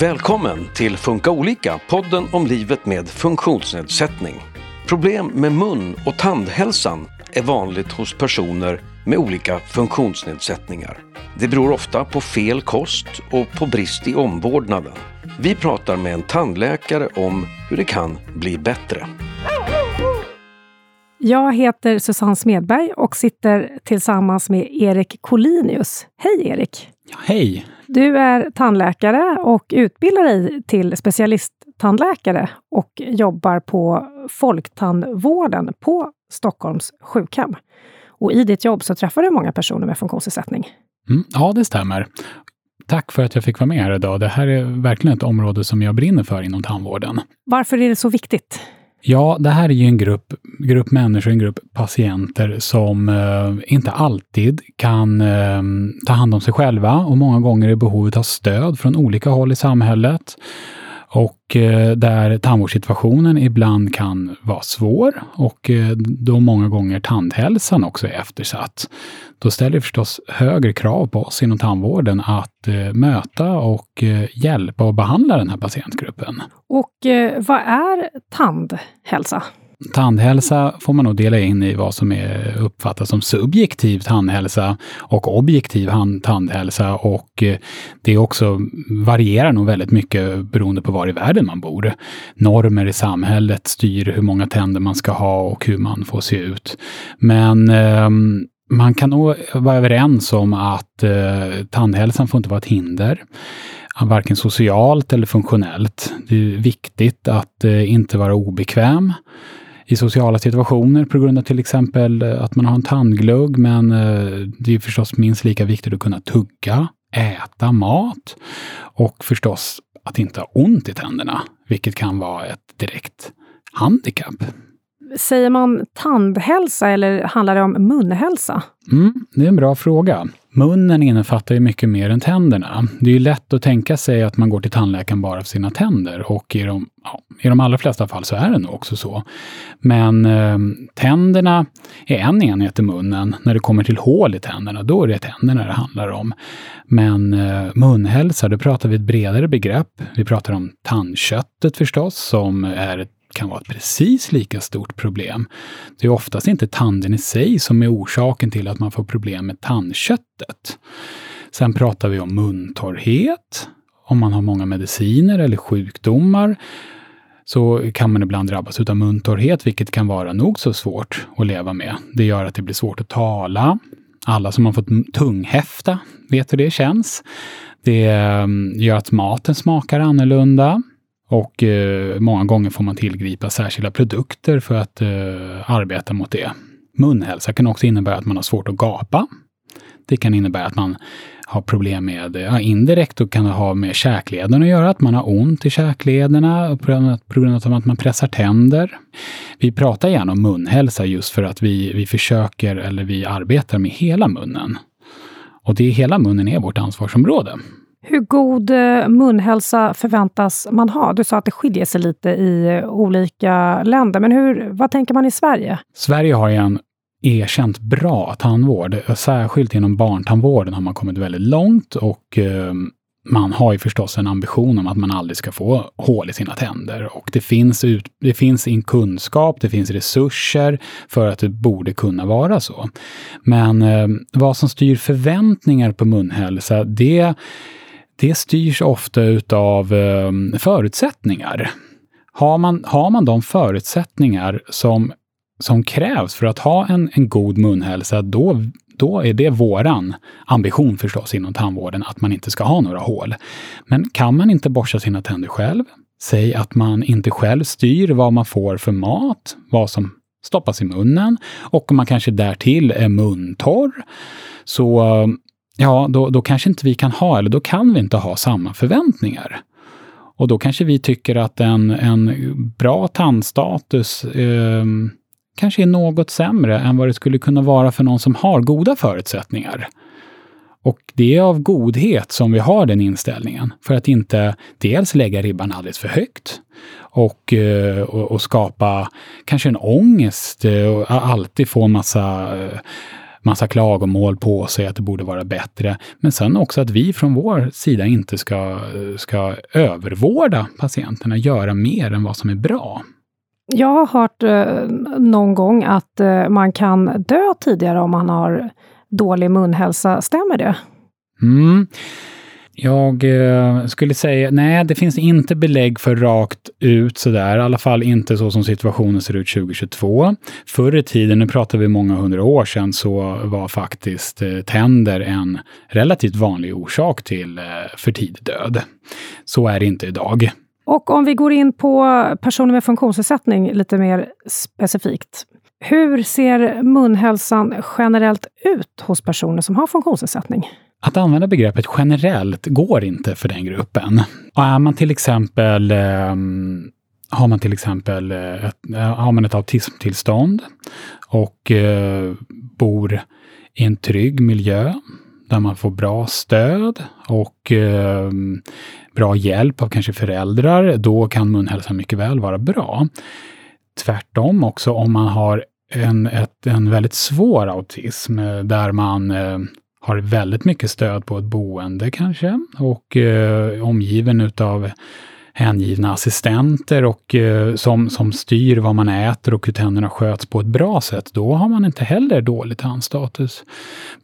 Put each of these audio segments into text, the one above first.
Välkommen till Funka olika, podden om livet med funktionsnedsättning. Problem med mun och tandhälsan är vanligt hos personer med olika funktionsnedsättningar. Det beror ofta på fel kost och på brist i omvårdnaden. Vi pratar med en tandläkare om hur det kan bli bättre. Jag heter Susanne Smedberg och sitter tillsammans med Erik Collinius. Hej Erik! Ja, hej! Du är tandläkare och utbildar dig till specialisttandläkare och jobbar på Folktandvården på Stockholms sjukhem. Och i ditt jobb så träffar du många personer med funktionsnedsättning. Mm, ja, det stämmer. Tack för att jag fick vara med här idag. Det här är verkligen ett område som jag brinner för inom tandvården. Varför är det så viktigt? Ja, det här är ju en grupp, grupp människor, en grupp patienter som eh, inte alltid kan eh, ta hand om sig själva och många gånger är i behovet av stöd från olika håll i samhället och eh, där tandvårdssituationen ibland kan vara svår och eh, då många gånger tandhälsan också är eftersatt. Då ställer det förstås högre krav på oss inom tandvården att eh, möta och hjälpa och behandla den här patientgruppen. Och vad är tandhälsa? Tandhälsa får man nog dela in i vad som är uppfattas som subjektiv tandhälsa och objektiv tandhälsa. Och eh, det också varierar nog väldigt mycket beroende på var i världen man bor. Normer i samhället styr hur många tänder man ska ha och hur man får se ut. Men ehm, man kan nog vara överens om att eh, tandhälsan får inte vara ett hinder varken socialt eller funktionellt. Det är viktigt att eh, inte vara obekväm i sociala situationer på grund av till exempel eh, att man har en tandglugg. Men eh, det är förstås minst lika viktigt att kunna tugga, äta mat och förstås att inte ha ont i tänderna, vilket kan vara ett direkt handikapp. Säger man tandhälsa eller handlar det om munhälsa? Mm, det är en bra fråga. Munnen innefattar ju mycket mer än tänderna. Det är ju lätt att tänka sig att man går till tandläkaren bara för sina tänder och i de, ja, i de allra flesta fall så är det nog också så. Men eh, tänderna är en enhet i munnen. När det kommer till hål i tänderna, då är det tänderna det handlar om. Men eh, munhälsa, då pratar vi ett bredare begrepp. Vi pratar om tandköttet förstås, som är ett kan vara ett precis lika stort problem. Det är oftast inte tanden i sig som är orsaken till att man får problem med tandköttet. Sen pratar vi om muntorrhet. Om man har många mediciner eller sjukdomar så kan man ibland drabbas av muntorrhet, vilket kan vara nog så svårt att leva med. Det gör att det blir svårt att tala. Alla som har fått tunghäfta vet hur det känns. Det ehm, gör att maten smakar annorlunda. Och eh, många gånger får man tillgripa särskilda produkter för att eh, arbeta mot det. Munhälsa kan också innebära att man har svårt att gapa. Det kan innebära att man har problem med, eh, ja, indirekt och kan det ha med käkleden att göra, att man har ont i käklederna på grund av att man pressar tänder. Vi pratar gärna om munhälsa just för att vi, vi försöker, eller vi arbetar med hela munnen. Och det hela munnen är vårt ansvarsområde. Hur god eh, munhälsa förväntas man ha? Du sa att det skiljer sig lite i eh, olika länder, men hur, vad tänker man i Sverige? Sverige har en erkänt bra tandvård. Särskilt inom barntandvården har man kommit väldigt långt och eh, man har ju förstås en ambition om att man aldrig ska få hål i sina tänder. Och det finns, ut, det finns en kunskap, det finns resurser för att det borde kunna vara så. Men eh, vad som styr förväntningar på munhälsa, det det styrs ofta utav ehm, förutsättningar. Har man, har man de förutsättningar som, som krävs för att ha en, en god munhälsa, då, då är det våran ambition förstås inom tandvården att man inte ska ha några hål. Men kan man inte borsta sina tänder själv, säg att man inte själv styr vad man får för mat, vad som stoppas i munnen och om man kanske därtill är muntorr, så ehm, ja, då, då kanske inte vi kan ha, eller då kan vi inte ha samma förväntningar. Och då kanske vi tycker att en, en bra tandstatus eh, kanske är något sämre än vad det skulle kunna vara för någon som har goda förutsättningar. Och det är av godhet som vi har den inställningen, för att inte dels lägga ribban alldeles för högt och, eh, och, och skapa kanske en ångest eh, och alltid få en massa eh, massa klagomål på sig att det borde vara bättre. Men sen också att vi från vår sida inte ska, ska övervårda patienterna, göra mer än vad som är bra. Jag har hört eh, någon gång att eh, man kan dö tidigare om man har dålig munhälsa. Stämmer det? Mm. Jag eh, skulle säga, nej, det finns inte belägg för rakt ut sådär, i alla fall inte så som situationen ser ut 2022. Förr i tiden, nu pratar vi många hundra år sedan, så var faktiskt eh, tänder en relativt vanlig orsak till eh, för tidig död. Så är det inte idag. Och om vi går in på personer med funktionsnedsättning lite mer specifikt. Hur ser munhälsan generellt ut hos personer som har funktionsnedsättning? Att använda begreppet generellt går inte för den gruppen. Och är man till exempel eh, har man till exempel eh, ett, eh, har man ett autismtillstånd och eh, bor i en trygg miljö där man får bra stöd och eh, bra hjälp av kanske föräldrar, då kan munhälsan mycket väl vara bra. Tvärtom också om man har en, ett, en väldigt svår autism eh, där man eh, har väldigt mycket stöd på ett boende kanske och eh, omgiven utav hängivna assistenter och eh, som, som styr vad man äter och hur tänderna sköts på ett bra sätt, då har man inte heller dålig tandstatus.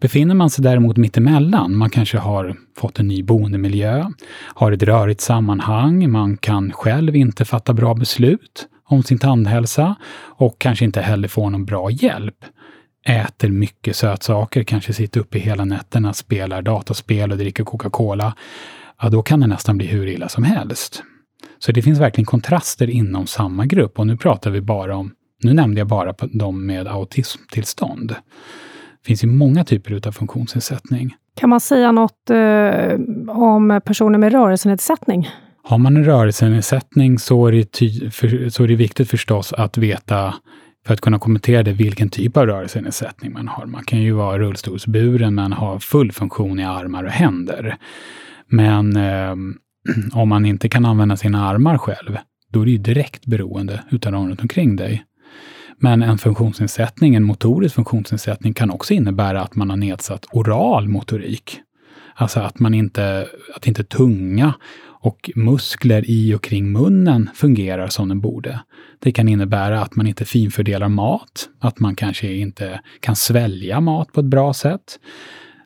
Befinner man sig däremot mittemellan, man kanske har fått en ny boendemiljö, har ett rörigt sammanhang, man kan själv inte fatta bra beslut om sin tandhälsa och kanske inte heller får någon bra hjälp äter mycket sötsaker, kanske sitter uppe hela nätterna, spelar dataspel och dricker Coca-Cola, ja då kan det nästan bli hur illa som helst. Så det finns verkligen kontraster inom samma grupp och nu pratar vi bara om, nu nämnde jag bara de med autismtillstånd. Det finns ju många typer av funktionsnedsättning. Kan man säga något eh, om personer med rörelsenedsättning? Har man en rörelsenedsättning så är, det så är det viktigt förstås att veta för att kunna kommentera det, vilken typ av rörelsenedsättning man har. Man kan ju vara rullstolsburen men ha full funktion i armar och händer. Men eh, om man inte kan använda sina armar själv, då är det ju direkt beroende utav de runt omkring dig. Men en funktionsnedsättning, en motorisk funktionsnedsättning, kan också innebära att man har nedsatt oral motorik. Alltså att man inte, att inte tunga och muskler i och kring munnen fungerar som den borde. Det kan innebära att man inte finfördelar mat, att man kanske inte kan svälja mat på ett bra sätt.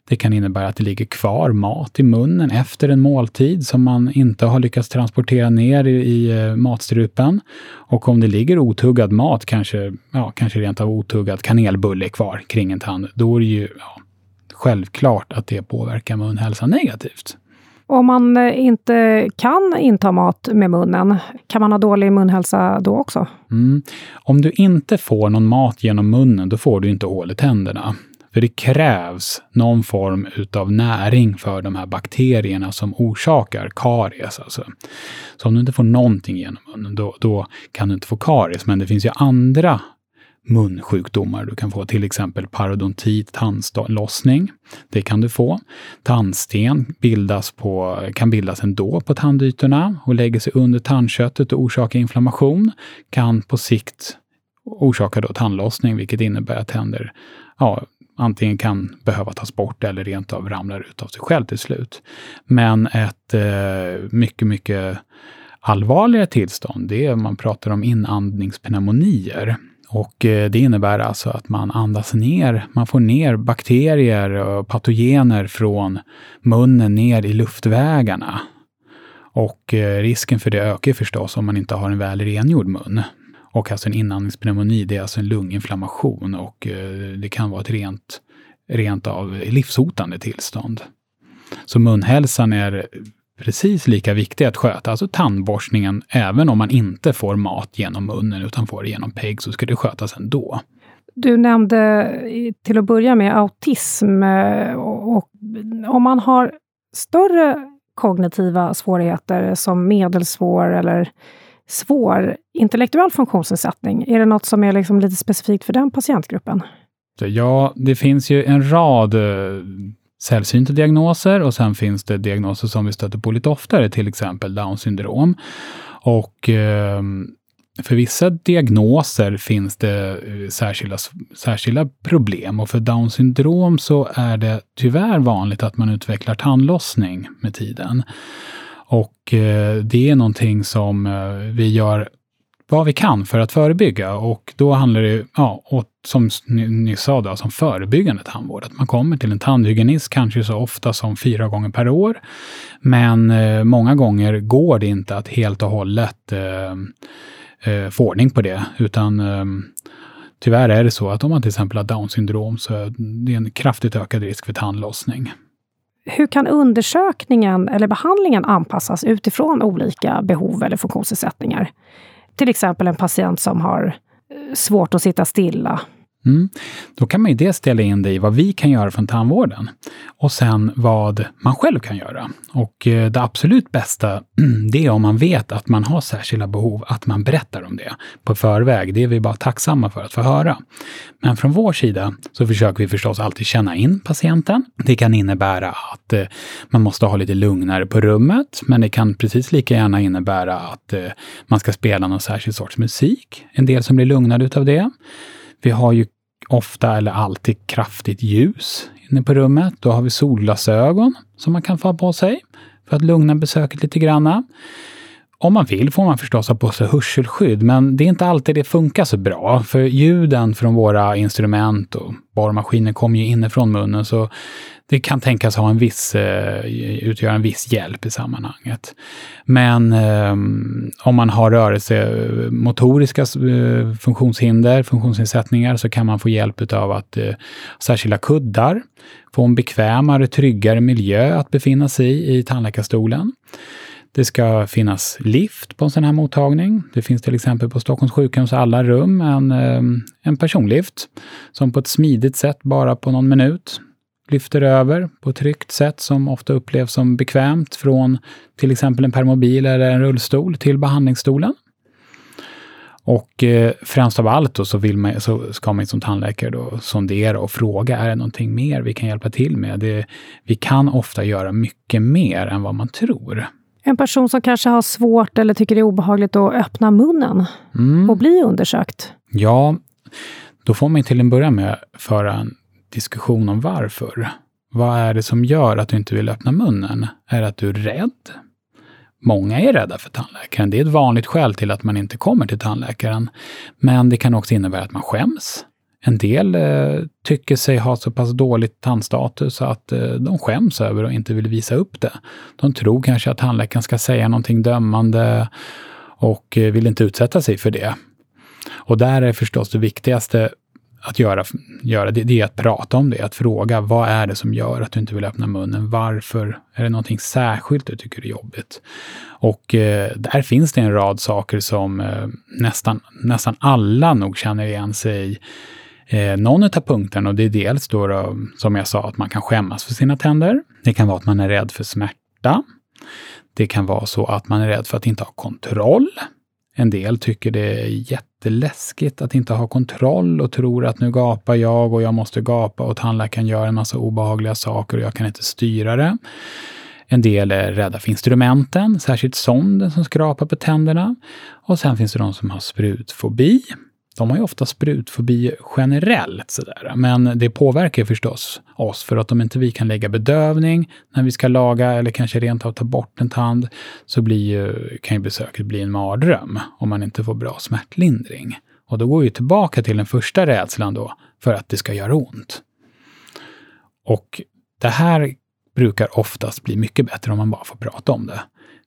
Det kan innebära att det ligger kvar mat i munnen efter en måltid som man inte har lyckats transportera ner i, i eh, matstrupen. Och om det ligger otuggad mat, kanske, ja, kanske rent av otuggad kanelbulle kvar kring en tand, då är det ju ja, självklart att det påverkar munhälsan negativt. Om man eh, inte kan inta mat med munnen, kan man ha dålig munhälsa då också? Mm. Om du inte får någon mat genom munnen, då får du inte hål i tänderna. För det krävs någon form utav näring för de här bakterierna som orsakar karies. Alltså. Så om du inte får någonting genom munnen, då, då kan du inte få karies. Men det finns ju andra munsjukdomar du kan få, till exempel parodontit, tandlossning. Det kan du få. Tandsten bildas på, kan bildas ändå på tandytorna och lägger sig under tandköttet och orsakar inflammation. Kan på sikt orsaka då tandlossning, vilket innebär att tänder ja, antingen kan behöva tas bort eller rent av ramlar ut av sig själv till slut. Men ett eh, mycket, mycket allvarligare tillstånd, det är om man pratar om inandningspneumonier. Och eh, det innebär alltså att man andas ner, man får ner bakterier och patogener från munnen ner i luftvägarna. Och eh, risken för det ökar förstås om man inte har en väl rengjord mun. Och alltså en inandningspneumoni, det är alltså en lunginflammation och eh, det kan vara ett rent, rent av livshotande tillstånd. Så munhälsan är precis lika viktig att sköta, alltså tandborstningen, även om man inte får mat genom munnen utan får det genom PEG, så ska det skötas ändå. Du nämnde till att börja med autism eh, och om man har större kognitiva svårigheter som medelsvår eller svår intellektuell funktionsnedsättning, är det något som är liksom lite specifikt för den patientgruppen? Ja, det finns ju en rad eh, sällsynta diagnoser och sen finns det diagnoser som vi stöter på lite oftare, till exempel Downs syndrom. Och eh, för vissa diagnoser finns det eh, särskilda, särskilda problem och för Downs syndrom så är det tyvärr vanligt att man utvecklar tandlossning med tiden. Och eh, det är någonting som eh, vi gör vad vi kan för att förebygga och då handlar det, ja, och som ni sa, då, som förebyggande tandvård. Att man kommer till en tandhygienist kanske så ofta som fyra gånger per år. Men eh, många gånger går det inte att helt och hållet eh, eh, få ordning på det, utan eh, tyvärr är det så att om man till exempel har Downs syndrom så är det en kraftigt ökad risk för tandlossning. Hur kan undersökningen eller behandlingen anpassas utifrån olika behov eller funktionsnedsättningar? Till exempel en patient som har eh, svårt att sitta stilla. Mm. Då kan man ju dels ställa in det i vad vi kan göra från tandvården och sen vad man själv kan göra. Och eh, det absolut bästa, det är om man vet att man har särskilda behov, att man berättar om det på förväg. Det är vi bara tacksamma för att få höra. Men från vår sida så försöker vi förstås alltid känna in patienten. Det kan innebära att eh, man måste ha lite lugnare på rummet, men det kan precis lika gärna innebära att eh, man ska spela någon särskild sorts musik. En del som blir lugnade utav det. Vi har ju ofta eller alltid kraftigt ljus inne på rummet. Då har vi solglasögon som man kan få ha på sig för att lugna besöket lite granna. Om man vill får man förstås ha på sig hörselskydd, men det är inte alltid det funkar så bra. För ljuden från våra instrument och borrmaskiner kommer ju inifrån munnen, så det kan tänkas ha en viss, eh, utgöra en viss hjälp i sammanhanget. Men ehm, om man har rörelsemotoriska eh, eh, funktionshinder, funktionsnedsättningar, så kan man få hjälp av att särskilda kuddar, få en bekvämare, tryggare miljö att befinna sig i i tandläkarstolen. Det ska finnas lift på en sån här mottagning. Det finns till exempel på Stockholms sjukhems alla rum en, eh, en personlift som på ett smidigt sätt, bara på någon minut, lyfter över på ett tryggt sätt som ofta upplevs som bekvämt från till exempel en permobil eller en rullstol till behandlingsstolen. Och eh, främst av allt då så, vill man, så ska man som tandläkare då sondera och fråga, är det någonting mer vi kan hjälpa till med? Det, vi kan ofta göra mycket mer än vad man tror. En person som kanske har svårt eller tycker det är obehagligt att öppna munnen mm. och bli undersökt? Ja, då får man till en början med föra en diskussion om varför. Vad är det som gör att du inte vill öppna munnen? Är det att du är rädd? Många är rädda för tandläkaren. Det är ett vanligt skäl till att man inte kommer till tandläkaren. Men det kan också innebära att man skäms. En del eh, tycker sig ha så pass dålig tandstatus att eh, de skäms över och inte vill visa upp det. De tror kanske att tandläkaren ska säga någonting dömande och eh, vill inte utsätta sig för det. Och där är förstås det viktigaste att göra, göra det, det är att prata om det, att fråga vad är det som gör att du inte vill öppna munnen? Varför? Är det någonting särskilt du tycker är jobbigt? Och eh, där finns det en rad saker som eh, nästan, nästan alla nog känner igen sig i. Eh, någon av punkterna, och det är dels då, då, som jag sa, att man kan skämmas för sina tänder. Det kan vara att man är rädd för smärta. Det kan vara så att man är rädd för att inte ha kontroll. En del tycker det är jätteläskigt att inte ha kontroll och tror att nu gapar jag och jag måste gapa och tandläkaren gör en massa obehagliga saker och jag kan inte styra det. En del är rädda för instrumenten, särskilt sonden som skrapar på tänderna. Och sen finns det de som har sprutfobi. De har ju ofta sprutfobi generellt, sådär. men det påverkar förstås oss för att om inte vi kan lägga bedövning när vi ska laga eller kanske rent av ta bort en tand så blir ju, kan ju besöket bli en mardröm om man inte får bra smärtlindring. Och då går vi tillbaka till den första rädslan då, för att det ska göra ont. Och det här brukar oftast bli mycket bättre om man bara får prata om det.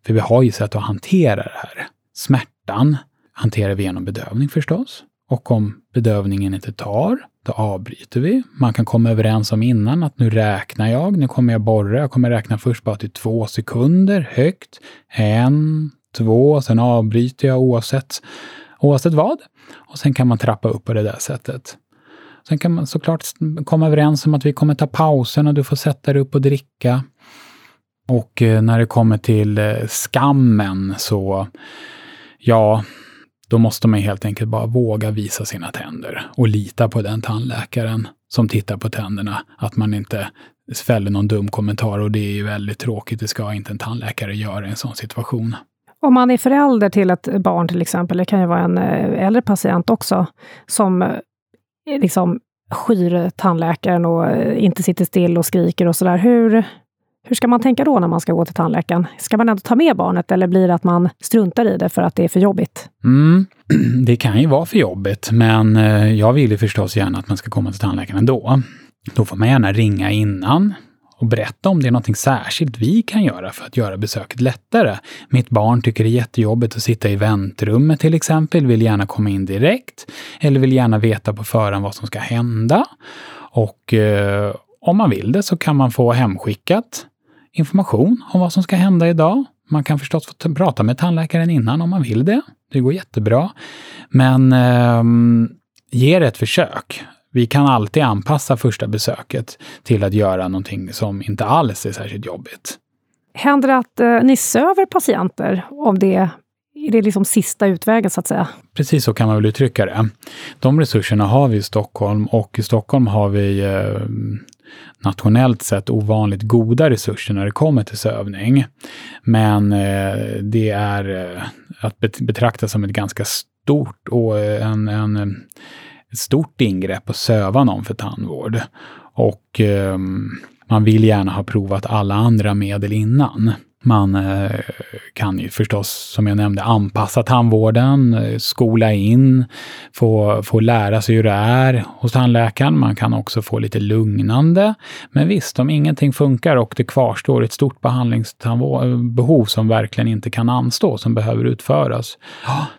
För vi har ju sätt att hantera det här. Smärtan hanterar vi genom bedövning förstås. Och om bedövningen inte tar, då avbryter vi. Man kan komma överens om innan att nu räknar jag, nu kommer jag borra. Jag kommer räkna först bara till två sekunder högt. En, två, sen avbryter jag oavsett, oavsett vad. Och sen kan man trappa upp på det där sättet. Sen kan man såklart komma överens om att vi kommer ta pausen och du får sätta dig upp och dricka. Och eh, när det kommer till eh, skammen så, ja, då måste man helt enkelt bara våga visa sina tänder och lita på den tandläkaren som tittar på tänderna. Att man inte fäller någon dum kommentar och det är ju väldigt tråkigt. Det ska inte en tandläkare göra i en sån situation. Om man är förälder till ett barn till exempel, det kan ju vara en eh, äldre patient också, som eh, liksom skyr tandläkaren och eh, inte sitter still och skriker och sådär. Hur, hur ska man tänka då när man ska gå till tandläkaren? Ska man ändå ta med barnet eller blir det att man struntar i det för att det är för jobbigt? Mm, det kan ju vara för jobbigt, men eh, jag vill ju förstås gärna att man ska komma till tandläkaren ändå. Då får man gärna ringa innan och berätta om det är något särskilt vi kan göra för att göra besöket lättare. Mitt barn tycker det är jättejobbigt att sitta i väntrummet till exempel, vill gärna komma in direkt eller vill gärna veta på förhand vad som ska hända. Och eh, om man vill det så kan man få hemskickat information om vad som ska hända idag. Man kan förstås få prata med tandläkaren innan om man vill det. Det går jättebra. Men eh, ge det ett försök. Vi kan alltid anpassa första besöket till att göra någonting som inte alls är särskilt jobbigt. Händer det att eh, ni söver patienter om det är det liksom sista utvägen så att säga? Precis så kan man väl uttrycka det. De resurserna har vi i Stockholm och i Stockholm har vi eh, nationellt sett ovanligt goda resurser när det kommer till sövning. Men eh, det är eh, att betrakta som ett ganska stort och eh, en, en eh, ett stort ingrepp att söva någon för tandvård. Och eh, man vill gärna ha provat alla andra medel innan. Man eh, kan ju förstås, som jag nämnde, anpassa tandvården, eh, skola in, få, få lära sig hur det är hos tandläkaren. Man kan också få lite lugnande. Men visst, om ingenting funkar och det kvarstår ett stort behandlingsbehov som verkligen inte kan anstå, som behöver utföras,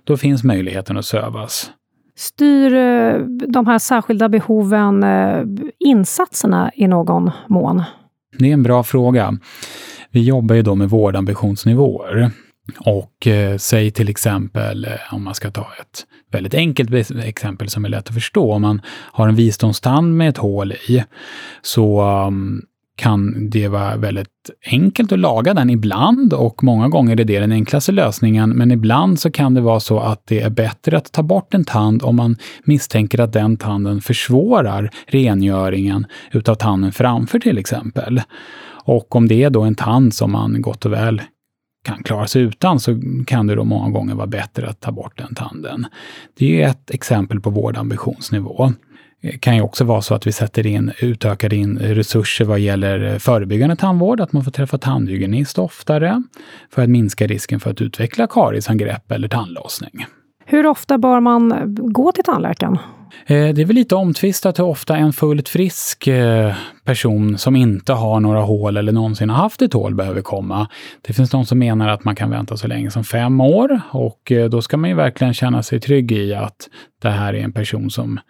då finns möjligheten att sövas. Styr eh, de här särskilda behoven eh, insatserna i någon mån? Det är en bra fråga. Vi jobbar ju då med vårdambitionsnivåer. Och eh, säg till exempel, eh, om man ska ta ett väldigt enkelt exempel som är lätt att förstå. Om man har en visdomstand med ett hål i, så um, kan det vara väldigt enkelt att laga den ibland och många gånger är det den enklaste lösningen. Men ibland så kan det vara så att det är bättre att ta bort en tand om man misstänker att den tanden försvårar rengöringen utav tanden framför till exempel. Och om det är då en tand som man gott och väl kan klara sig utan så kan det då många gånger vara bättre att ta bort den tanden. Det är ett exempel på vårdambitionsnivå eh, kan ju också vara så att vi sätter in, utökar in resurser vad gäller förebyggande tandvård, att man får träffa tandhygienist oftare för att minska risken för att utveckla kariesangrepp eller tandlossning. Hur ofta bör man gå till tandläkaren? Eh, det är väl lite omtvistat hur ofta en fullt frisk eh, person som inte har några hål eller någonsin har haft ett hål behöver komma. Det finns de som menar att man kan vänta så länge som fem år och eh, då ska man ju verkligen känna sig trygg i att det här är en person som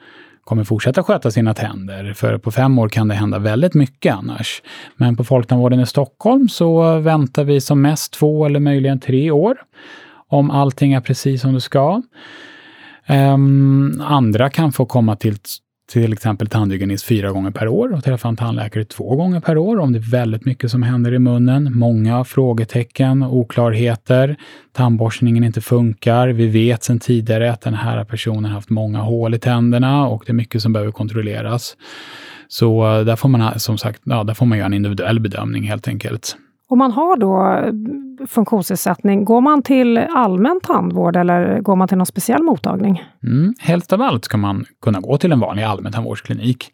kommer fortsätta sköta sina tänder. För på fem år kan det hända väldigt mycket annars. Men på Folktandvården i Stockholm så väntar vi som mest två eller möjligen tre år. Om allting är precis som det ska. Um, andra kan få komma till till exempel tandhygienist fyra gånger per år och träffa en tandläkare två gånger per år om det är väldigt mycket som händer i munnen. Många frågetecken, oklarheter, tandborstningen inte funkar. Vi vet sedan tidigare att den här personen haft många hål i tänderna och det är mycket som behöver kontrolleras. Så eh, där får man som sagt, ja, där får man göra en individuell bedömning helt enkelt. Om man har då eh, funktionsnedsättning, går man till allmän tandvård eller går man till någon speciell mottagning? Mm, helst av allt ska man kunna gå till en vanlig allmän tandvårdsklinik.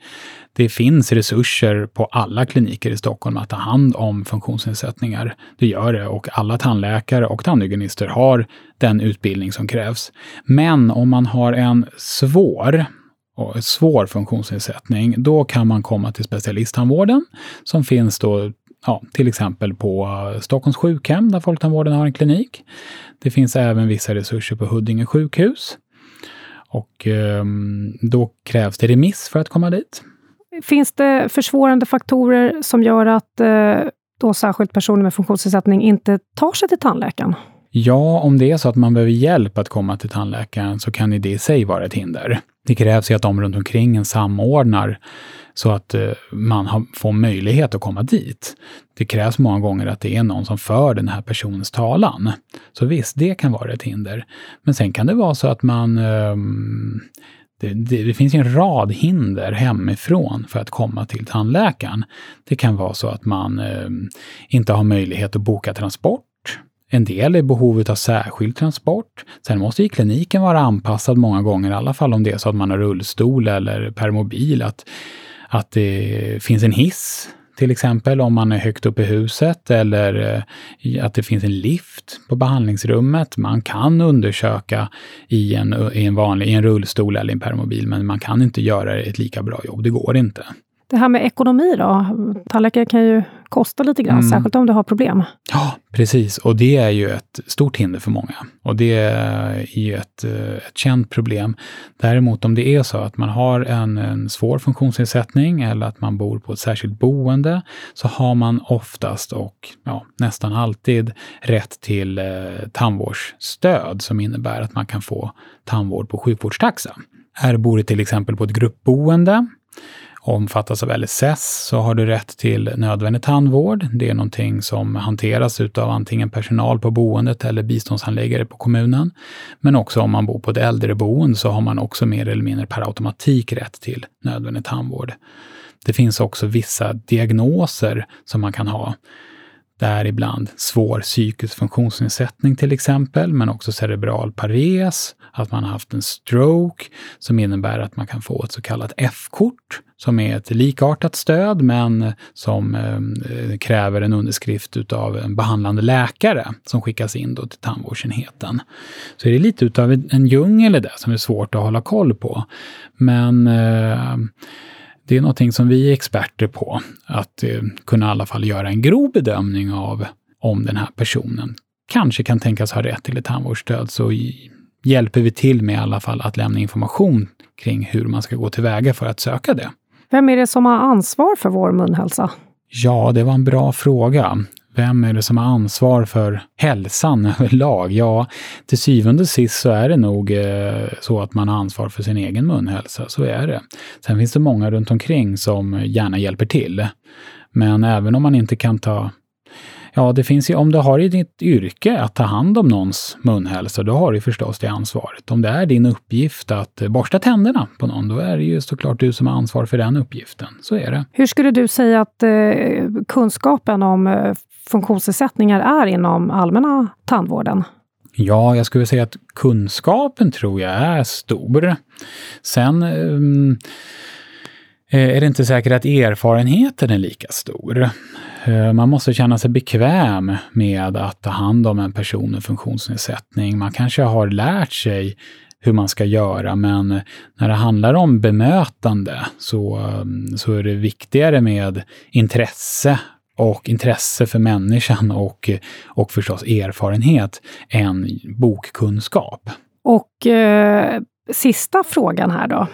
Det finns resurser på alla kliniker i Stockholm att ta hand om funktionsnedsättningar. Det gör det och alla tandläkare och tandhygienister har den utbildning som krävs. Men om man har en svår och svår funktionsnedsättning, då kan man komma till specialisttandvården som finns då ja, till exempel på Stockholms sjukhem där Folktandvården har en klinik. Det finns även vissa resurser på Huddinge sjukhus. Och eh, då krävs det remiss för att komma dit. Finns det försvårande faktorer som gör att eh, då särskilt personer med funktionsnedsättning inte tar sig till tandläkaren? Ja, om det är så att man behöver hjälp att komma till tandläkaren så kan det i sig vara ett hinder. Det krävs ju att de runt omkring en samordnar så att eh, man får möjlighet att komma dit. Det krävs många gånger att det är någon som för den här personens talan. Så visst, det kan vara ett hinder. Men sen kan det vara så att man ehm, det, det, det, finns en rad hinder hemifrån för att komma till tandläkaren. Det kan vara så att man ehm, inte har möjlighet att boka transport En del är behovet av särskild transport. Sen måste ju kliniken vara anpassad många gånger, i alla fall om det är så att man har rullstol eller permobil, att, att det finns en hiss till exempel om man är högt upp i huset eller eh, att det finns en lift på behandlingsrummet. Man kan undersöka i en, i en vanlig i en rullstol eller en permobil, men man kan inte göra ett lika bra jobb. Det går inte. Det här med ekonomi då? Tandläkare kan ju kosta lite grann, mm. särskilt om du har problem. Ja, precis. Och det är ju ett stort hinder för många. Och det är ju ett, ett känt problem. Däremot om det är så att man har en, en svår funktionsnedsättning eller att man bor på ett särskilt boende, så har man oftast och ja, nästan alltid rätt till eh, tandvårdsstöd som innebär att man kan få tandvård på sjukvårdstaxa. Är bor du till exempel på ett gruppboende omfattas av LSS så har du rätt till nödvändig tandvård. Det är någonting som hanteras utav antingen personal på boendet eller biståndshandläggare på kommunen. Men också om man bor på ett äldreboende så har man också mer eller mindre per automatik rätt till nödvändig tandvård. Det finns också vissa diagnoser som man kan ha däribland svår psykisk funktionsnedsättning till exempel, men också cerebral pares, att man har haft en stroke som innebär att man kan få ett så kallat F-kort som är ett likartat stöd men som eh, kräver en underskrift utav en behandlande läkare som skickas in då till tandvårdsenheten. Så är det lite utav en djungel i det som är svårt att hålla koll på. Men eh, det är någonting som vi är experter på, att eh, kunna i alla fall göra en grov bedömning av om den här personen kanske kan tänkas ha rätt till ett tandvårdsstöd, så hjälper vi till med i alla fall att lämna information kring hur man ska gå tillväga för att söka det. Vem är det som har ansvar för vår munhälsa? Ja, det var en bra fråga. Vem är det som har ansvar för hälsan överlag? Ja, till syvende och sist så är det nog eh, så att man har ansvar för sin egen munhälsa. Så är det. Sen finns det många runt omkring som gärna hjälper till. Men även om man inte kan ta Ja, det finns ju, om du har i ditt yrke att ta hand om någons munhälsa, då har du förstås det ansvaret. Om det är din uppgift att borsta tänderna på någon, då är det ju såklart du som har ansvar för den uppgiften. Så är det. Hur skulle du säga att eh, kunskapen om eh, funktionsnedsättningar är inom allmänna tandvården? Ja, jag skulle säga att kunskapen tror jag är stor. Sen um, är det inte säkert att erfarenheten är lika stor. Eh, man måste känna sig bekväm med att ta hand om en person med funktionsnedsättning. Man kanske har lärt sig hur man ska göra, men när det handlar om bemötande så, ehm, så är det viktigare med intresse och intresse för människan och, och förstås erfarenhet än bokkunskap. Och eh, sista frågan här då.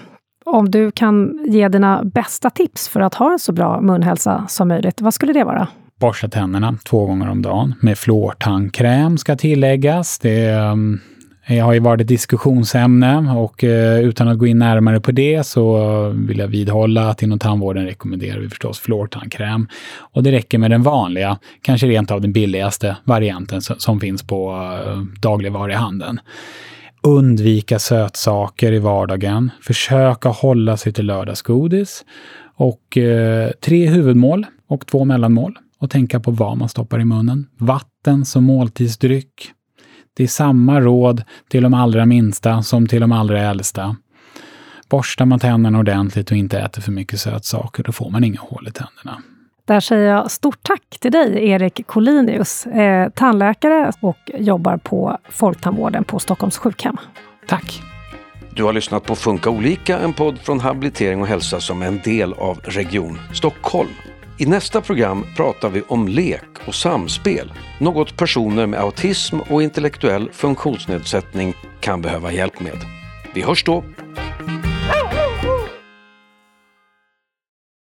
Om du kan ge dina bästa tips för att ha en så bra munhälsa som möjligt, vad skulle det vara? Borsta tänderna två gånger om dagen med fluortandkräm ska tilläggas. Det det har ju varit ett diskussionsämne och eh, utan att gå in närmare på det så vill jag vidhålla att inom tandvården rekommenderar vi förstås fluortandkräm. Och det räcker med den vanliga, kanske rent av den billigaste varianten som, finns på eh, dagligvaruhandeln. Undvika sötsaker i vardagen. Försöka hålla sig till lördagsgodis. Och eh, tre huvudmål och två mellanmål. Och tänka på vad man stoppar i munnen. Vatten som måltidsdryck. Det är samma råd till de allra minsta som till de allra äldsta. Borstar man tänderna ordentligt och inte äter för mycket sötsaker, då får man inga hål i tänderna. Där säger jag stort tack till dig, Erik Collinius, eh, tandläkare och jobbar på Folktandvården på Stockholms sjukhem. Tack! Du har lyssnat på Funka olika, en podd från Habilitering och hälsa som är en del av Region Stockholm. I nästa program pratar vi om lek och samspel, något personer med autism och intellektuell funktionsnedsättning kan behöva hjälp med. Vi hörs då!